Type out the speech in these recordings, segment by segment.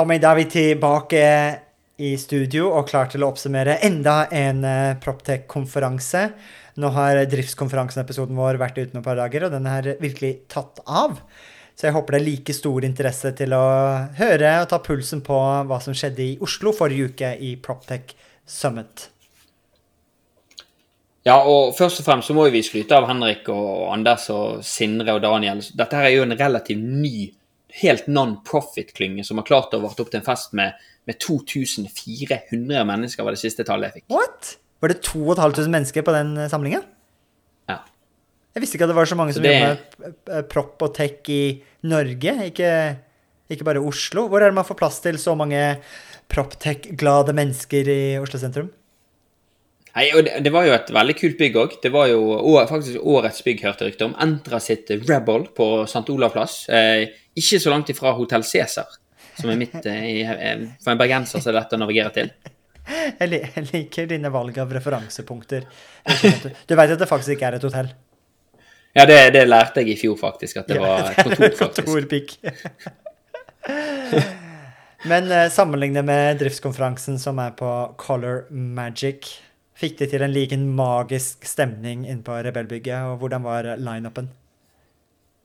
Da er vi tilbake i studio og klar til å oppsummere enda en uh, Proptech-konferanse. Nå har driftskonferansen-episoden vår vært ute noen par dager, og den har virkelig tatt av. Så jeg håper det er like stor interesse til å høre og ta pulsen på hva som skjedde i Oslo forrige uke i Proptech Summit. Ja, og først og fremst så må vi skryte av Henrik og Anders og Sindre og Daniel. Dette her er jo en relativt ny, helt non-profit-klynge som har klart å varte opp til en fest med, med 2400 mennesker, var det siste tallet jeg fikk. What? Var det 2500 mennesker på den eh, samlingen? Ja. Jeg visste ikke at det var så mange som Det- jobber med propp og tech i Norge, ikke, ikke bare Oslo. Hvor er det man får plass til så mange proptech-glade mennesker i Oslo sentrum? Nei, og det, det var jo et veldig kult bygg òg. Det var jo å- faktisk årets bygg, hørte rykte om. Entra sitt Rebel på St. Olav plass. Eh, ikke så langt ifra Hotell Cæsar, som er mitt eh, i, eh, For en bergenser så er det lett å navigere til. Jeg, jeg liker dine valg av referansepunkter. Du veit at det faktisk ikke er et hotell? Ja, det, det lærte jeg i fjor, faktisk. At det Ja, var et kontor, faktisk. Kontorpikk. Men eh, sammenlignet med driftskonferansen som er på Color Magic, fikk de til en like magisk stemning inne på Rebellbygget, og hvordan var lineupen?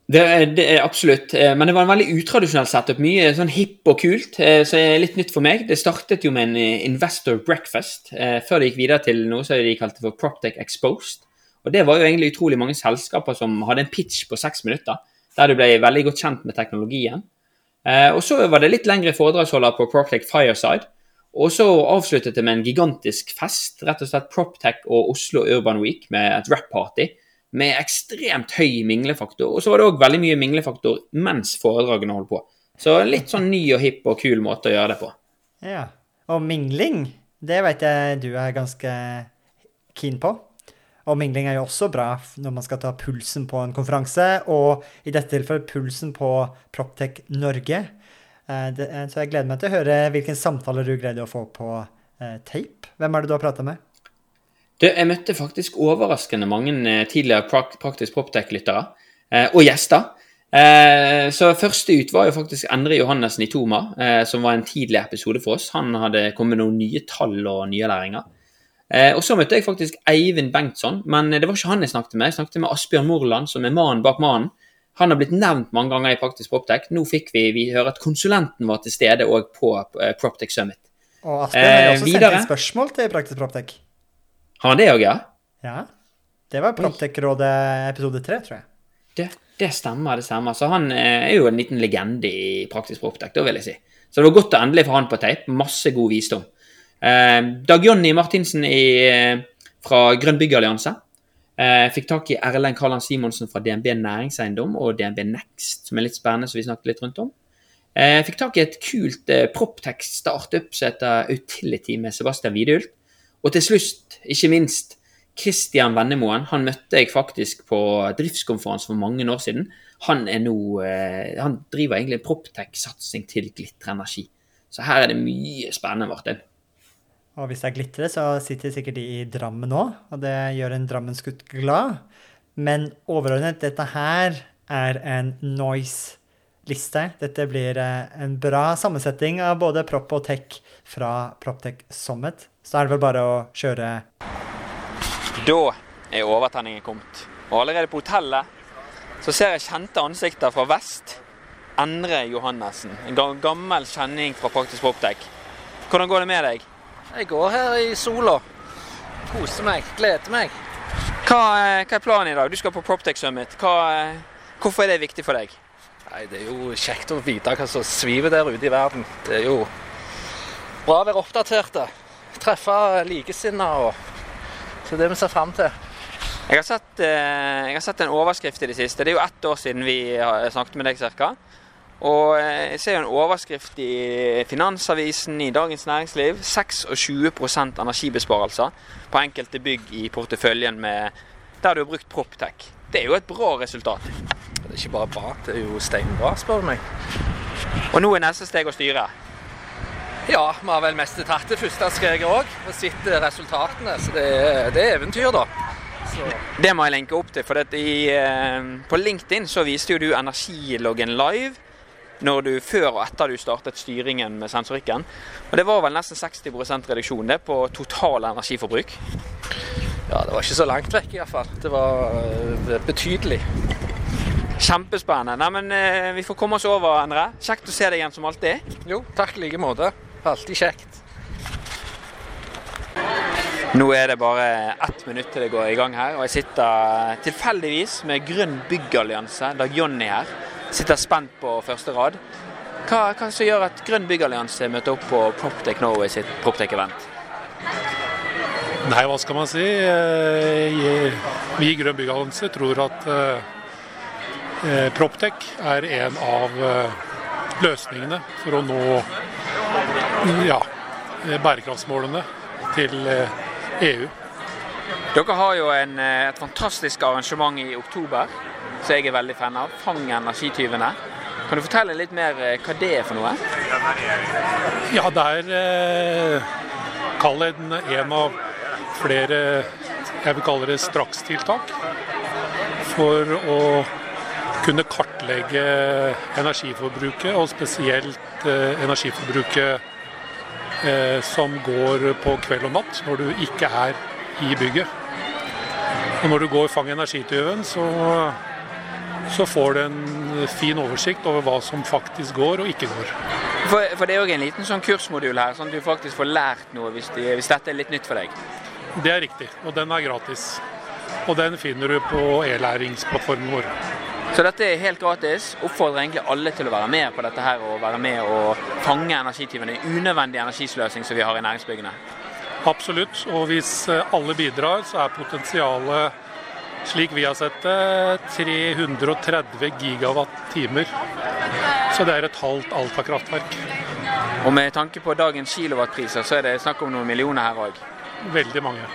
Det, det er absolutt. eh, Men det var en veldig utradisjonell setup. Mye sånn hipp og kult, eh, så er litt nytt for meg. Det startet jo med en eh, investor breakfast, før det gikk videre til noe som de kalte for Proptech Exposed. Og det var jo egentlig utrolig mange selskaper som hadde en pitch på seks minutter, der du ble veldig godt kjent med teknologien. Og så var det litt lengre foredragsholder på Proptech Fireside. Og så avsluttet det med en gigantisk fest, rett og slett Proptech og Oslo Urban Week med et rap-party med ekstremt høy minglefaktor. Og så var det òg veldig mye minglefaktor mens foredragene holdt på. Så litt sånn ny og hipp og kul måte å gjøre det på. Ja. Og mingling, det vet jeg du er ganske keen på. Og mingling er jo også bra når man skal ta pulsen på en konferanse, og i dette tilfellet pulsen på Proptech Norge. Eh, eh, så jeg gleder meg til å høre hvilken samtale du greide å få på eh, tape. Hvem er det du har prata med? Du, jeg møtte faktisk overraskende mange tidligere prak Praktisk Proptech-lyttere, og gjester. Så første ut var jo faktisk Endre Johannessen i Toma, som var en tidlig episode for oss. Han hadde kommet med noen nye tall og nye læringer. Og så møtte jeg faktisk Eivind Bengtsson, men det var ikke han jeg snakket med. Jeg snakket med Asbjørn Morland, som er mannen bak mannen. Han har blitt nevnt mange ganger i Praktisk Proptech. Nå fikk vi, vi høre at konsulenten var til stede òg på eh, Proptech Summit. Og Asbjørn har også Eh, også videre. sendt inn spørsmål til Praktisk Proptech. Har han det òg, ja? Ja. Det var Proptech-rådet episode tre, tror jeg. Det, det stemmer, det stemmer. Så han eh, er jo en liten legende i praktisk proptech, da vil jeg si. Så det var godt å endelig få han på tape. Masse god visdom. Eh, Dag Jonny Martinsen i, eh, fra Grønn byggallianse. Eh, fikk tak i Erlend Karland Simonsen fra DNB Næringseiendom og DNB Next, som er litt spennende, som vi snakket litt rundt om. Jeg fikk tak i et kult eh, proptech startup som heter Utility med Sebastian Widult. Og til slutt, ikke minst, Christian Vennemoen. Han møtte jeg faktisk på driftskonferanse for mange år siden. Han nå eh, Han driver egentlig en proptech-satsing til Glitre Energi. Så her er det mye spennende, Martin. Og hvis det er glitre, så sitter sikkert de i Drammen nå, og det gjør en Drammensgutt glad. Men overordnet, dette her er en noise-liste. Dette blir eh, en bra sammensetning av både prop og tech fra Proptech Summit. Så er det vel bare å kjøre Da er overtenningen kommet. Og allerede på hotellet så ser jeg kjente ansikter fra vest. Endre Johannessen, en gammel kjenning fra Praktisk Proptech. Hvordan går det med deg? Jeg går her i sola. Koser meg, gleder meg. Hva, eh, hva er planen i dag? Du skal på Proptech Summit. Hva, eh, hvorfor er det viktig for deg? Nei, Det er jo kjekt å vite hva som sviver der ute i verden. Det er jo bra å være oppdaterte. Treffe likesinnede Så det er det vi ser fram til. Jeg har, sett, eh, jeg har sett en overskrift i det siste. Det er jo ett år siden vi snakket med deg cirka. Og eh, jeg ser jo en overskrift i Finansavisen, i Dagens Næringsliv. 26% energibesparelser på enkelte bygg i porteføljen med, der du har brukt Proptech. Det er jo et bra resultat. Det er ikke bare bra, det er jo steinbra, spør du meg. Og nå er neste steg å styre. Ja, vi har vel mest tatt det første skreget òg, og sett resultatene. Så det er, det er eventyr, da. Så. Det må jeg lenke opp til, for i, eh, på LinkedIn så viste jo du energiloggen live når du før og etter du startet styringen med sensorikken. Og det var vel nesten 60 reduksjon det på total energiforbruk. Ja, det var ikke så langt vekk i hvert fall. Det var eh, betydelig. Kjempespennende. Nei, men eh, Vi får komme oss over, Endre. Kjekt å se deg igjen som alltid. Jo, takk i like måte. Alltid kjekt. Nå er det bare ett minutt til det går i gang her, og jeg sitter tilfeldigvis med Grønn byggallianse, Dag Jonny her. Sitter spent på første rad. Hva, hva som gjør at Grønn byggallianse møter opp på Proptech Norway sitt Proptech-event? Nei, hva skal man si? Eh, Vi i Grønn byggallianse tror at eh, eh, Proptech er en av løsningene for å nå ja, bærekraftsmålene til EU. Dere har jo en, et fantastisk arrangement i oktober som jeg er veldig fan av. Fang energityvene. Kan du fortelle litt mer eh, hva det er for noe? Ja, det er eh, kall det en, av flere jeg vil kalle det strakstiltak for å kunne kartlegge energiforbruket, og spesielt eh, energiforbruket eh, som går på kveld og natt når du ikke er i bygget. Og når du går Fang energityven, så, så får du en fin oversikt over hva som faktisk går og ikke går. For, for det er òg en liten sånn kursmodul her, sånn at du faktisk får lært noe hvis, de, hvis dette er litt nytt for deg. Det er riktig, og den er gratis. Og den finner du på e-læringsplattformen vår. Så dette er helt gratis. Oppfordrer egentlig alle til å være med på dette her og være med og fange energityvene. Unødvendig energisløsing som vi har i næringsbyggene. Absolutt. Og hvis eh, alle bidrar, så er potensialet, slik vi har sett det, 330 gigawatt-timer. Så det er et halvt Alta-kraftverk. Og med tanke på dagens kilowattpriser, så er det snakk om noen millioner her òg. Veldig mange.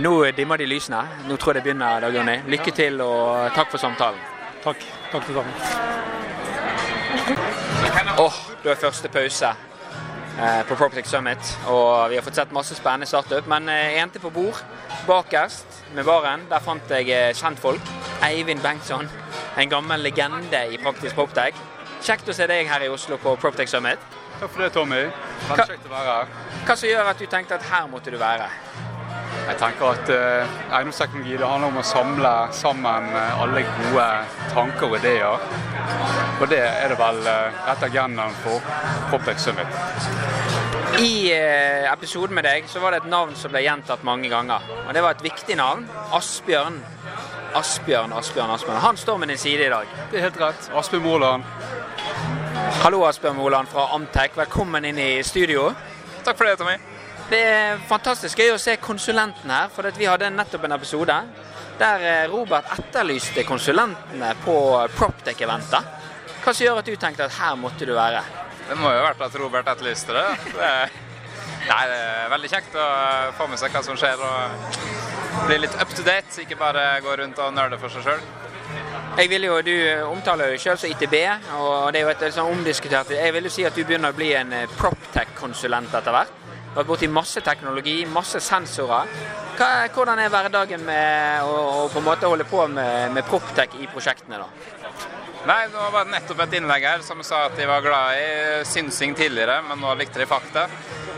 Nå dimmer de lysene. Nå tror jeg det begynner, Dag Jonny. Lykke til og takk for samtalen. Takk. Takk til sammen. Åh, da er første pause eh, på Proptech Summit. Og vi har fått sett masse spennende startup. Men eh, jeg endte på bord bakerst med baren. Der fant jeg eh, kjentfolk. Eivind Bengtsson, en gammel legende i praktisk Proptech. Kjekt å se deg her i Oslo på Proptech Summit. Takk for det, Tommy. Veldig kjekt å være her. Hva som gjør at du tenkte at her måtte du være? Jeg tenker at eh, eiendomsteknologi det handler om å samle sammen eh, alle gode tanker og ideer. Og det er det vel uh, rett agendaen for Proptech Summit. I eh, episoden med deg så var det et navn som ble gjentatt mange ganger. Og det var et viktig navn. Asbjørn. Asbjørn, Asbjørn, Asbjørn. Han står med din side i dag. Det er helt rett. Asbjørn Moland. Hallo, Asbjørn Moland fra Amtec. Velkommen inn i studio. Takk for det, Tommy. Det er fantastisk gøy å se konsulenten her, for vi hadde nettopp en episode der eh, Robert etterlyste konsulentene på Proptech-eventet. Hva som gjør at du tenkte at her måtte du være? Det må jo ha vært at Robert etterlyste det. det nei, det er veldig kjekt å få med seg hva som skjer og bli litt up to date, ikke bare gå rundt og nøle for seg sjøl. Jeg vil jo, Du omtaler jo selv som ITB, og det er jo et sånn omdiskutert Jeg vil jo si at du begynner å bli en eh, Proptech-konsulent etter hvert. Vært borti masse teknologi, masse sensorer. Hva, hvordan er hverdagen med å, å på en måte holde på med, med Proptech i prosjektene? da? Nei, Det var nettopp et innlegg her som sa at de var glad i synsing tidligere, men nå likte de fakta.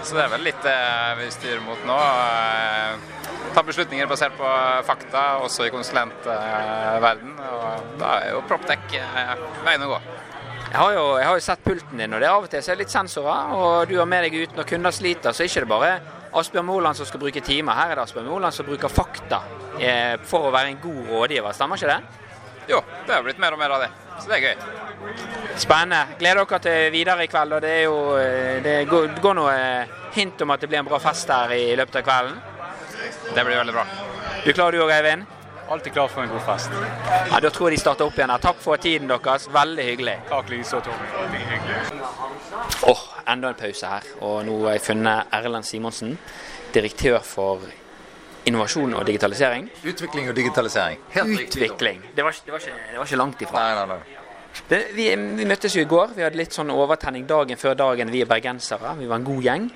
Så det er vel litt det vi styrer mot nå. eh, Ta beslutninger basert på fakta, også i konsulentverden. Og da er jo Proptech eh, veien å gå. Jeg har, jo, jeg har jo sett pulten din, og det er av og til så er det litt sensorer. Og du har med deg ut når kunder sliter, så er det ikke bare Asbjørn Moland som skal bruke timer. Her er det Asbjørn Moland som bruker fakta eh, for å være en god rådgiver. Stemmer ikke det? Jo, det har blitt mer og mer av det. Så det er gøy. Spennende. Gleder dere til videre i kveld. og Det, er jo, eh, det går, det går noe hint om at det blir en bra fest her i løpet av kvelden. Det blir veldig bra. Du klarer du òg, Eivind? Alltid klar for en god fest. Ja, Da tror jeg de starter opp igjen her. Takk for tiden deres. Veldig hyggelig. Takk likeså, Tommy. Veldig hyggelig. Åh, enda en pause her. Og nå har jeg funnet Erlend Simonsen, direktør for innovasjon og digitalisering. Utvikling og digitalisering. Helt riktig. Utvikling. Det var, det var, ikke, det var ikke langt ifra. Nei, nei, nei. Vi, vi møttes jo i går. Vi hadde litt sånn overtenning dagen før dagen, vi er bergensere. Vi var en god gjeng.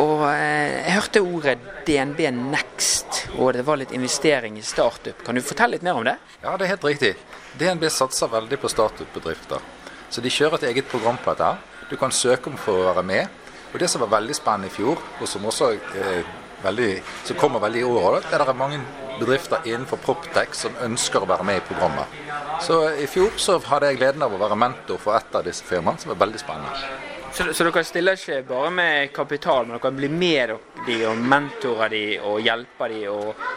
Og eh, jeg hørte ordet DNB Next, og det var litt investering i startup. Kan du fortelle litt mer om det? Ja, det er helt riktig. DNB satser veldig på startup-bedrifter. Så de kjører et eget program på dette. Du kan søke om for å være med. Og det som var veldig spennende i fjor, og som også eh, veldig, som kommer veldig i år, det er det er mange bedrifter innenfor Proptech som ønsker å være med i programmet. Så i fjor så hadde jeg gleden av å være mentor for et av disse firmaene, som er veldig spennende. Så, så dere stiller ikke bare med kapital, men dere blir med de og mentorer de og hjelper de og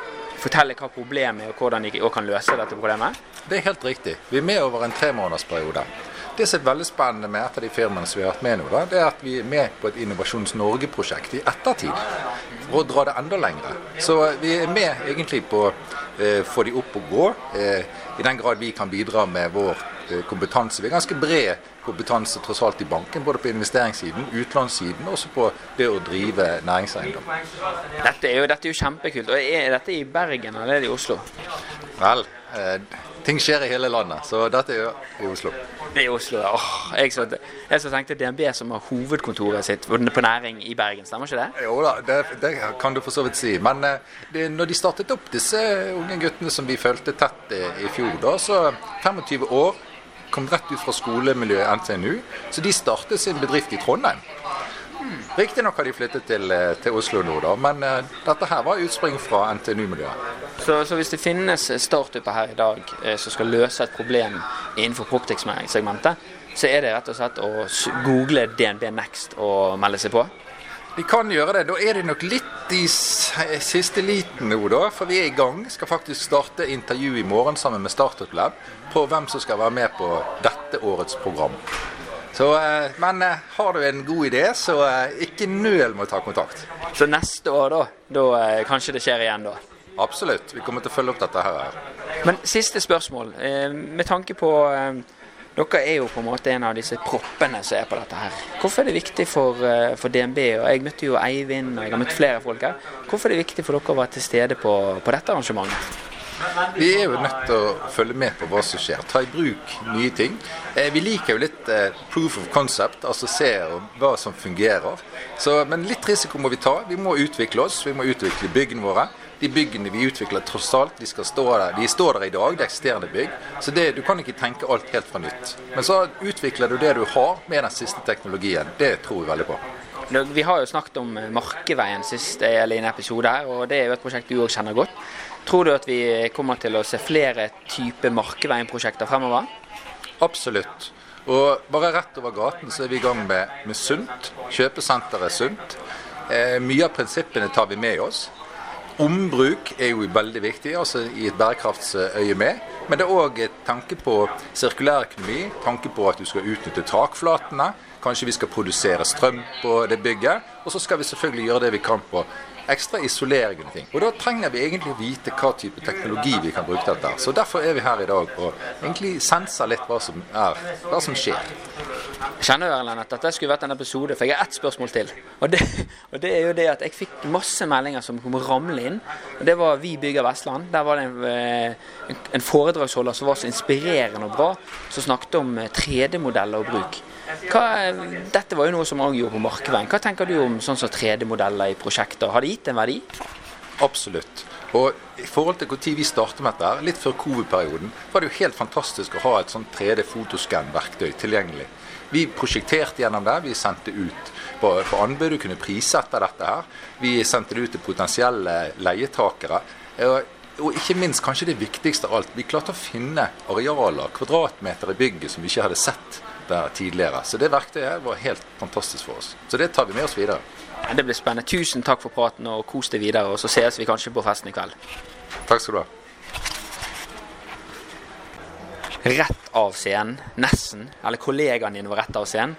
forteller hva problemet er og hvordan de kan løse dette problemet? Det er helt riktig. Vi er med over en tremånedersperiode. Det som er veldig spennende med et av de firmaene som vi har vært med nå, da, det er at vi er med på et Innovasjons Norge-prosjekt i ettertid. For å dra det enda lengre. Så vi er med egentlig på å eh, få de opp og gå, eh, i den grad vi kan bidra med vår eh, kompetanse. Vi har ganske bred kompetanse tross alt i banken, både på investeringssiden, utlånssiden og også på det å drive næringseiendom. Dette er jo, dette er jo kjempekult. Og Er dette i Bergen eller er det i Oslo? Vel, eh, ting skjer i hele landet, så dette er i Oslo. Det er i Oslo, ja. Åh, jeg, så, jeg så tenkte DNB som har hovedkontoret sitt på næring i Bergen, stemmer ikke det? Jo da, det, det kan du for så vidt si. Men eh, det, når de startet opp disse unge guttene som vi fulgte tett i, i fjor, da, så 25 år, kom rett ut fra skolemiljøet NTNU, så de startet sin bedrift i Trondheim. Riktignok har de flyttet til, eh, til Oslo nå, da, men eh, dette her var utspring fra NTNU-miljøet. Så, så hvis det finnes startuper her i dag eh, som skal løse et problem innenfor Proptex-segmentet, så er det rett og slett å google DNB Next og melde seg på? De kan gjøre det. Da er de nok litt i siste liten nå, da. For vi er i gang. Skal faktisk starte intervju i morgen sammen med Startup Lab på hvem som skal være med på dette årets program. Så, eh, men eh, har du en god idé, så eh, ikke nøl med å ta kontakt. Så neste år, da, da kanskje det skjer igjen, da. Absolutt. Vi kommer til å følge opp dette her. Men siste spørsmål. Med tanke på Dere er jo på en måte en av disse proppene som er på dette her. Hvorfor er det viktig for, for DNB, og jeg møtte jo Eivind og jeg har møtt flere folk her. Hvorfor er det viktig for dere å være til stede på, på dette arrangementet? Vi er jo nødt til å følge med på hva som skjer. Ta i bruk nye ting. Eh, vi liker jo litt eh, proof of concept, altså se hva som fungerer. Så, men litt risiko må vi ta. Vi må utvikle oss, vi må utvikle byggene våre. De byggene vi utvikler, tross alt, de, stå der, de står der i dag, det er eksisterende bygg. Så det, du kan ikke tenke alt helt fra nytt. Men så utvikler du det du har med den siste teknologien. Det tror vi veldig på. Vi har jo snakket om eh, Markeveien sist eller i en episode her, og det er jo et prosjekt du òg kjenner godt. Tror du at vi kommer til å se flere typer Markeveien-prosjekter fremover? Absolutt. Og bare rett over gaten så er vi i gang med, med Sunt. Kjøpesenteret Sunt. Eh, mye av prinsippene tar vi med oss. Ombruk er jo veldig viktig, altså i et bærekraftsøye med. Men det er òg tanke på sirkulærøkonomi, tanke på at du skal utnytte takflatene. Kanskje vi skal produsere strøm på det bygget. Og så skal vi selvfølgelig gjøre det vi kan på ekstra isolering og ting. Og da trenger vi egentlig å vite hva type teknologi vi kan bruke dette. Så derfor er vi her i dag og egentlig senser litt hva som er, hva som skjer. Jeg kjenner Erlend, at dette skulle vært en episode, for jeg har ett spørsmål til. Og det, og det er jo det at jeg fikk masse meldinger som kom ramle inn. Og det var Vi bygger Vestland. Der var det en, eh, en, foredragsholder som var så inspirerende og bra, som snakket om eh, 3D-modeller og bruk. Hva, dette var jo noe som også gjorde på Markveien. Hva tenker du om sånn som 3D-modeller i prosjekter? Har det gitt en verdi? Absolutt. Og i forhold til når vi startet med dette, litt før covid-perioden, var det jo helt fantastisk å ha et sånn 3D-fotoscan-verktøy tilgjengelig. Vi prosjekterte gjennom det, vi sendte ut på, på anbud, du kunne prissette dette her. Vi sendte det ut til potensielle leietakere. Og, og ikke minst, kanskje det viktigste av alt, vi klarte å finne arealer, kvadratmeter i bygget som vi ikke hadde sett der tidligere. Så det verktøyet var helt fantastisk for oss. Så det tar vi med oss videre. Ja, Det blir spennende. Tusen takk for praten, og kos deg videre. Og så ses vi kanskje på festen i kveld. Takk skal du ha. rett av scenen, nesten. Eller kollegaene dine var rett av scenen.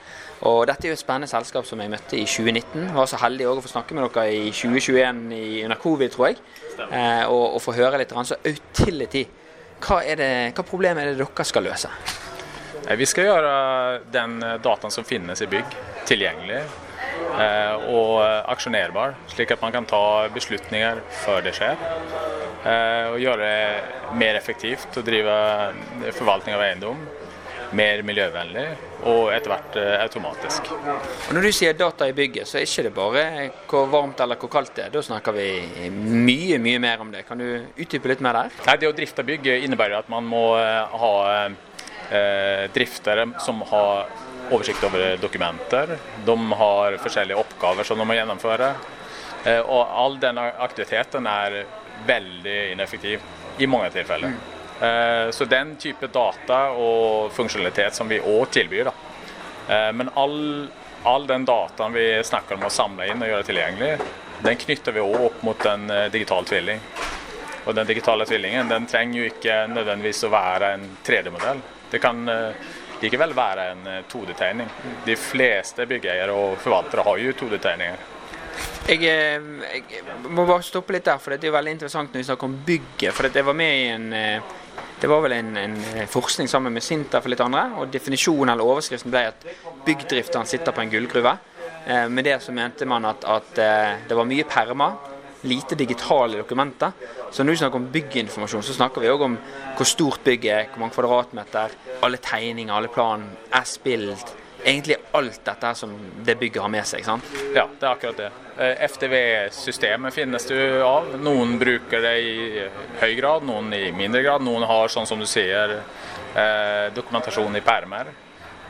Og dette er jo et spennende selskap som jeg møtte i 2019. Var så heldig også å få snakke med dere i 2021 i, under covid, tror jeg. Eh, og, og få høre litt. Så Utility, hva, er det, hva problem er det dere skal løse? Eh, Vi skal gjøre den dataen som finnes i bygg, tilgjengelig eh, og aksjonerbar, slik at man kan ta beslutninger før det skjer. Eh, Og gjøre det mer effektivt å drive forvaltning av eiendom. Mer miljøvennlig og etter hvert eh, automatisk. Og Når du sier data i bygget, så er ikke det bare hvor varmt eller hvor kaldt det er. Da snakker vi mye, mye mer om det. Kan du utdype litt mer der? Nei, det å drifte bygg innebærer at man må eh, ha eh, driftere som har oversikt over dokumenter. De har forskjellige oppgaver som de må gjennomføre. Eh, og all den aktiviteten er veldig ineffektiv i mange tilfeller. Eh, så den type data og funksjonalitet som vi òg tilbyr. Da. Men all, all den dataen vi snakker om å samle inn og gjøre tilgjengelig, den knytter vi òg opp mot en digital tvilling. Og den digitale tvillingen den trenger jo ikke nødvendigvis å være en 3D-modell. Det kan eh, likevel være en eh, 2D-tegning. De fleste byggeiere og forvaltere har jo 2D-tegninger. Jeg, eh, jeg må bare stoppe litt der, for det er jo veldig interessant når vi snakker om bygget. For jeg var med i en eh, Det var vel en, en forskning sammen med Sinta for litt andre, og definisjonen eller overskriften ble at byggdrifteren sitter på en gullgruve. Eh, Med det så mente man at, at eh, det var mye permer, lite digitale dokumenter. Så når vi snakker om bygginformasjon, så snakker vi òg om hvor stort bygget er, hvor mange kvadratmeter, alle tegninger, alle plan, S-bild. Egentlig alt dette som det bygget har med seg. sant? Ja, det er akkurat det. Eh, FTV-systemet finnes det jo av. Noen bruker det i høy grad, noen i mindre grad. Noen har, sånn som du sier, eh, dokumentasjon i permer.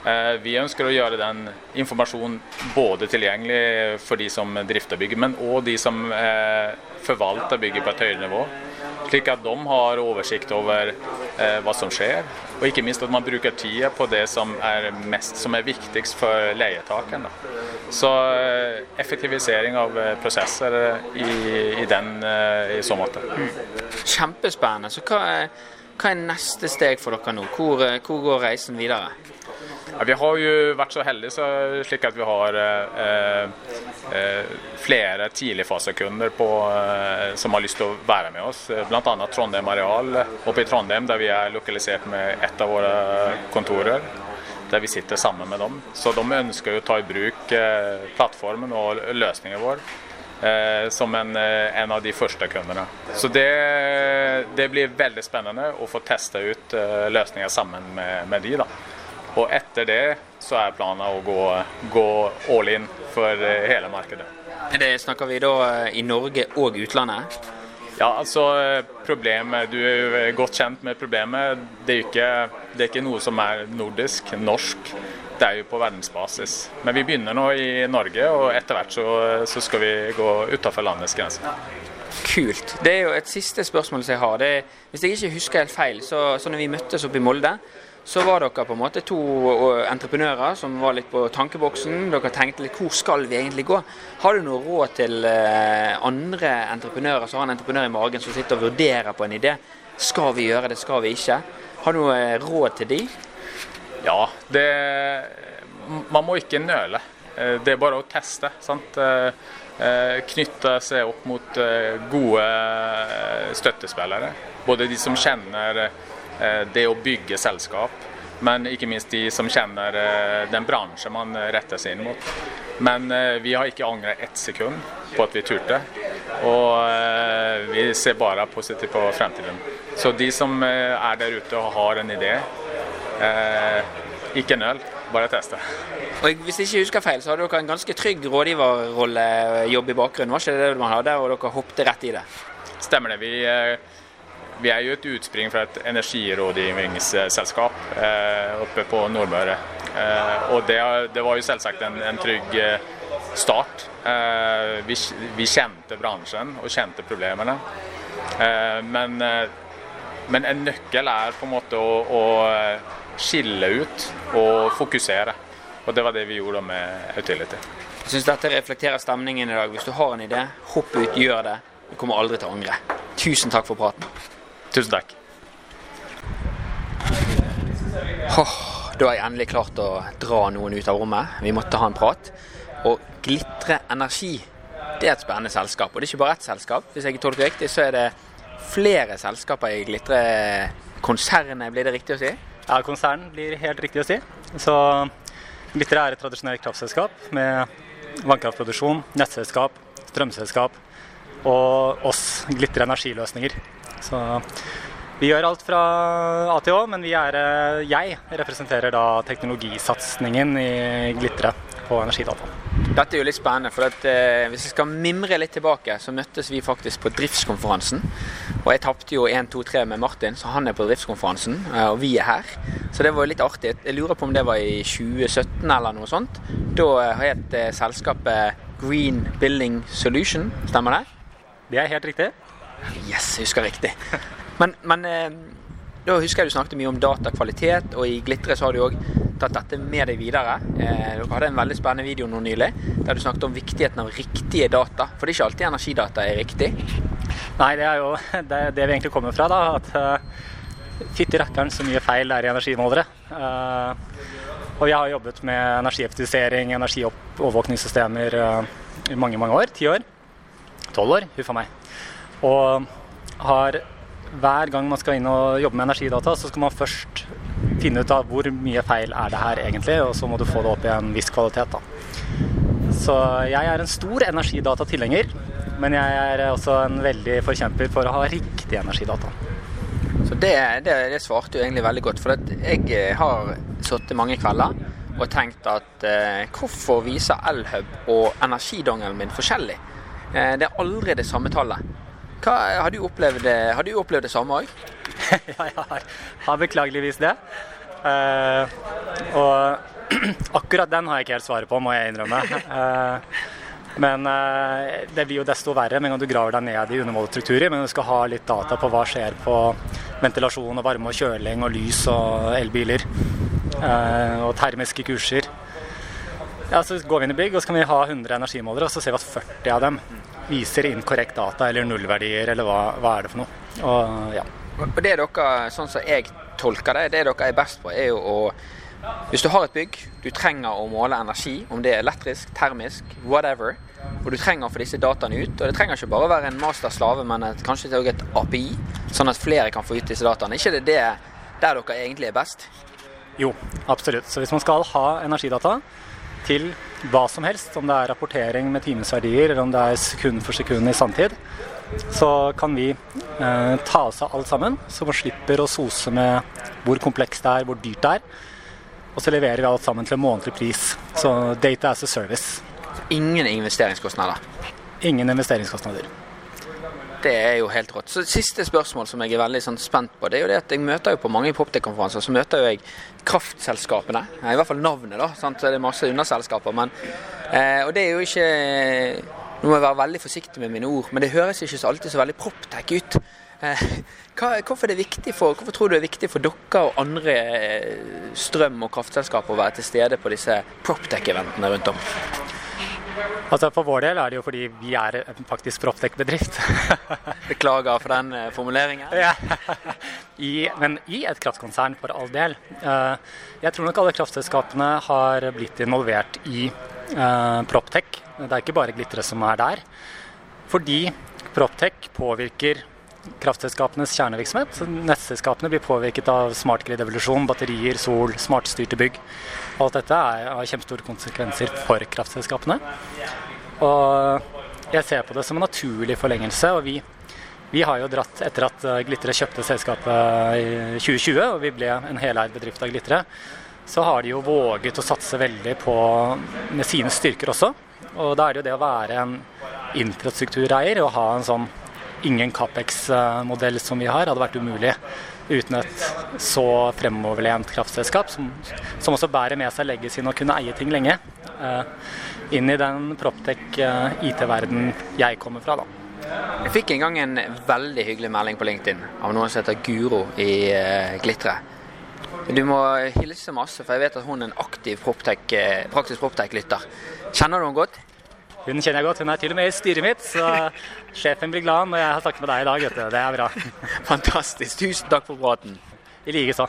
Eh, Vi ønsker å gjøre den informasjonen både tilgjengelig for de som drifter bygget, men òg de som eh, forvalter bygget på et høyere nivå. Slik at de har oversikt over eh, hva som skjer, og ikke minst at man bruker tida på det som er, mest, som er viktigst for leietakeren. Så effektivisering av prosesser i, i, den, i så måte. Kjempespennende. Så hva er, hva er neste steg for dere nå? Hvor, hvor går reisen videre? Ja, vi har jo vært så heldige så, slik at vi har eh, eh, flere tidligfasekunder på, eh, som har lyst til å være med oss. Bl.a. Trondheim Areal oppe i Trondheim, der vi er lokalisert med ett av våre kontorer. Der vi sitter sammen med dem. Så de ønsker å ta i bruk eh, plattformen og løsningen vår. Eh, som en, eh, en av de første kundene. Så det, det blir veldig spennende å få teste ut eh, løsninger sammen med, med de. da. Og etter det så er planen å gå, gå all in for eh, hele markedet. Det snakker vi da eh, i Norge og utlandet? Ja, altså eh, problemet, Du er jo godt kjent med problemet. Det er ikke, det er ikke noe som er nordisk, norsk. Det er jo på verdensbasis. Men vi begynner nå i Norge, og etter hvert så, så skal vi gå utenfor landets grenser. Kult. Det er jo et siste spørsmål som jeg har. Det hvis jeg ikke husker helt feil, så, så når vi møttes oppe i Molde, så var dere på en måte to entreprenører som var litt på tankeboksen. Dere tenkte litt hvor skal vi egentlig gå? Har du noe råd til eh, andre entreprenører som har en entreprenør i magen som sitter og vurderer på en idé? Skal vi gjøre det, skal vi ikke? Har du noe eh, råd til de? Ja, det Man må ikke nøle. Eh, Det er bare å teste. sant? Eh, eh, Knytte seg opp mot eh, gode eh, støttespillere. Både de som kjenner eh, det å bygge selskap, men ikke minst de som kjenner eh, den bransjen man retter seg inn mot. Men eh, vi har ikke angret ett sekund på at vi turte. Og eh, vi ser bare positivt på fremtiden. Så de som eh, er der ute og har en idé, eh, ikke nøl, bare teste. Og Hvis jeg ikke husker feil, så hadde dere en ganske trygg rådgiverrollejobb i bakgrunnen. Var ikke det det man hadde, og dere hoppet rett i det? Stemmer det. Vi, eh, vi er jo et utspring fra et energirådgivningsselskap eh, oppe på Nordmøre. Eh, og det, det var jo selvsagt en, en trygg eh, start. Vi, vi kjente bransjen og kjente problemene. Men, men en nøkkel er på en måte å, å skille ut og fokusere. Og det var det vi gjorde med Utility. Jeg syns dette reflekterer stemningen i dag. Hvis du har en idé, hopp ut, gjør det. Du kommer aldri til å angre. Tusen takk for praten. Tusen takk. Oh, da har jeg endelig klart å dra noen ut av rommet. Vi måtte ha en prat. Og Glitre Energi, det er et spennende selskap. Og det er ikke bare ett selskap. Hvis jeg tolker riktig, så er det flere selskaper i Glitre-konsernet, blir det riktig å si? Ja, konsern blir helt riktig å si. Så Glitre er et tradisjonelt kraftselskap med vannkraftproduksjon, nettselskap, strømselskap og oss, Glitre Energiløsninger. Så vi gjør alt fra A til Å, men vi er, eh, jeg representerer da teknologisatsingen i Glitre på energidata. Dette er jo litt spennende, for at, eh, hvis jeg skal mimre litt tilbake, så møttes vi faktisk på driftskonferansen. Og jeg tapte jo 1-2-3 med Martin, så han er på driftskonferansen, eh, og vi er her. Så det var jo litt artig. Jeg lurer på om det var i 2017 eller noe sånt. Da het eh, selskapet Green Building Solution, stemmer det? Det er helt riktig. Yes, jeg husker riktig. Men, men eh, da husker jeg du snakket mye om datakvalitet, og i Glitre så har du òg tatt dette med deg videre. Eh, dere hadde en veldig spennende video nå nylig der du snakket om viktigheten av riktige data. For det er ikke alltid energidata er riktig. Nei, det er jo det, er det vi egentlig kommer fra. da, at uh, Fytti rakkeren så mye feil det er i energimålere. Uh, og jeg har jobbet med energieffektivisering, energiovervåkningssystemer uh, i mange, mange år. Ti år. Tolv år, huff a meg. Og har hver gang man skal inn og jobbe med energidata, så skal man først finne ut av hvor mye feil er det her egentlig, og så må du få det opp i en viss kvalitet. da. Så jeg er en stor energidatatilhenger, men jeg er også en veldig forkjemper for å ha riktig energidata. Så det, det, det svarte jo egentlig veldig godt. For jeg eh, har sittet mange kvelder og tenkt at eh, hvorfor viser Elhub og energidongelen min forskjellig? Eh, det er aldri det samme tallet. Hva, har, du opplevd, har, du opplevd, det samme òg? ja, jeg har, har, beklageligvis det. Uh, og akkurat den har jeg ikke helt svaret på, må jeg innrømme. Uh, men uh, det blir jo desto verre med en gang du graver deg ned i undermålstrukturer. Men du skal ha litt data på hva skjer på ventilasjon og varme og kjøling og lys og elbiler. og termiske kurser. Ja, Så går vi inn i bygg og så kan vi ha 100 energimålere, og så ser vi at 40 av dem viser inn korrekt data eller nullverdier, eller hva, hva er det for noe. Og, ja. og det dere, sånn som jeg tolker det, det dere er best på, er jo å Hvis du har et bygg, du trenger å måle energi, om det er elektrisk, termisk, whatever, og du trenger å få disse dataene ut. Og det trenger ikke bare å være en masterslave, men et, kanskje også et API, sånn at flere kan få ut disse dataene. ikke det, det der dere egentlig er best? Jo, absolutt. Så hvis man skal ha energidata, til hva som helst, om det er rapportering med timesverdier eller om det er sekund for sekund i sanntid, så kan vi eh, ta oss av alt sammen, så man slipper å sose med hvor komplekst det er, hvor dyrt det er. Og så leverer vi alt sammen til en månedlig pris. Så data as a service. Ingen investeringskostnader? Ingen investeringskostnader. Det er jo helt rått. Så Siste spørsmål som jeg er veldig sånn, spent på, det er jo det at jeg møter jo på mange Poptech-konferanser, så møter jo jeg kraftselskapene. I hvert fall navnet, da. Sant? Så det er masse underselskaper. Men, eh, og det er jo ikke Nå må jeg være veldig forsiktig med mine ord, men det høres ikke så alltid så veldig Proptech ut. Eh, hva, hvorfor, for, hvorfor, tror du det er viktig for dere og andre eh, strøm- og kraftselskaper å være til stede på disse Proptech-eventene rundt om? Altså For vår del er det jo fordi vi er faktisk Proptech-bedrift. Beklager for den uh, formuleringen. Ja. I, men i et kraftkonsern, for all del. Uh, jeg tror nok alle kraftselskapene har blitt involvert i uh, Proptech. Det er ikke bare Glitre som er der. Fordi Proptech påvirker kraftselskapenes kjernevirksomhet. Nettselskapene blir påvirket av smartgrid-evolusjon, batterier, sol, smartstyrte bygg. Alt dette er, har kjempestore konsekvenser for kraftselskapene. Og jeg ser på det som en naturlig forlengelse. og vi, vi har jo dratt etter at Glitre kjøpte selskapet i 2020, og vi ble en heleid bedrift av Glitre. Så har de jo våget å satse veldig på med sine styrker også. Og da er det jo det å være en infrastruktureier og ha en sånn ingen Capex-modell som vi har, hadde vært umulig uten et så fremoverlent kraftselskap, som, som også bærer med seg legacyen å kunne eie ting lenge, uh, inn i den Proptech-IT-verden eh, jeg kommer fra. da. Jeg fikk en gang en veldig hyggelig melding på LinkedIn av noen som heter Guro i uh, Glitre. Du må hilse masse, for jeg vet at hun er en aktiv proptech, praktisk Proptech-lytter. Kjenner du henne godt? Hun kjenner jeg godt. Hun er til og med i styret mitt, så sjefen blir glad når jeg har snakket med deg i dag. Vet du. Det er bra. Fantastisk. Tusen takk for praten. I likeså.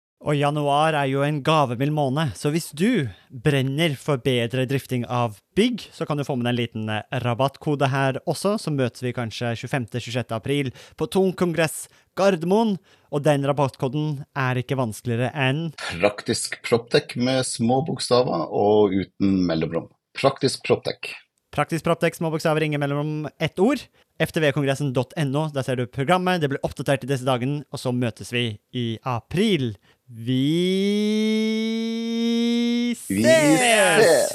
Og januar er jo en gavemild måned, så hvis du brenner for bedre drifting av bygg, så kan du få med deg en liten rabattkode her også, så møtes vi kanskje 25.-26. april på Tung kongress Gardermoen. Og den rabattkoden er ikke vanskeligere enn Praktisk Proptech med små bokstaver og uten mellomrom. Praktisk Proptech. Praktisk Proptech, små bokstaver, ingen mellom ett ord. ftvkongressen.no, der ser du programmet. Det blir oppdatert i disse dagene, og så møtes vi i april. Vi ses! Vi ses!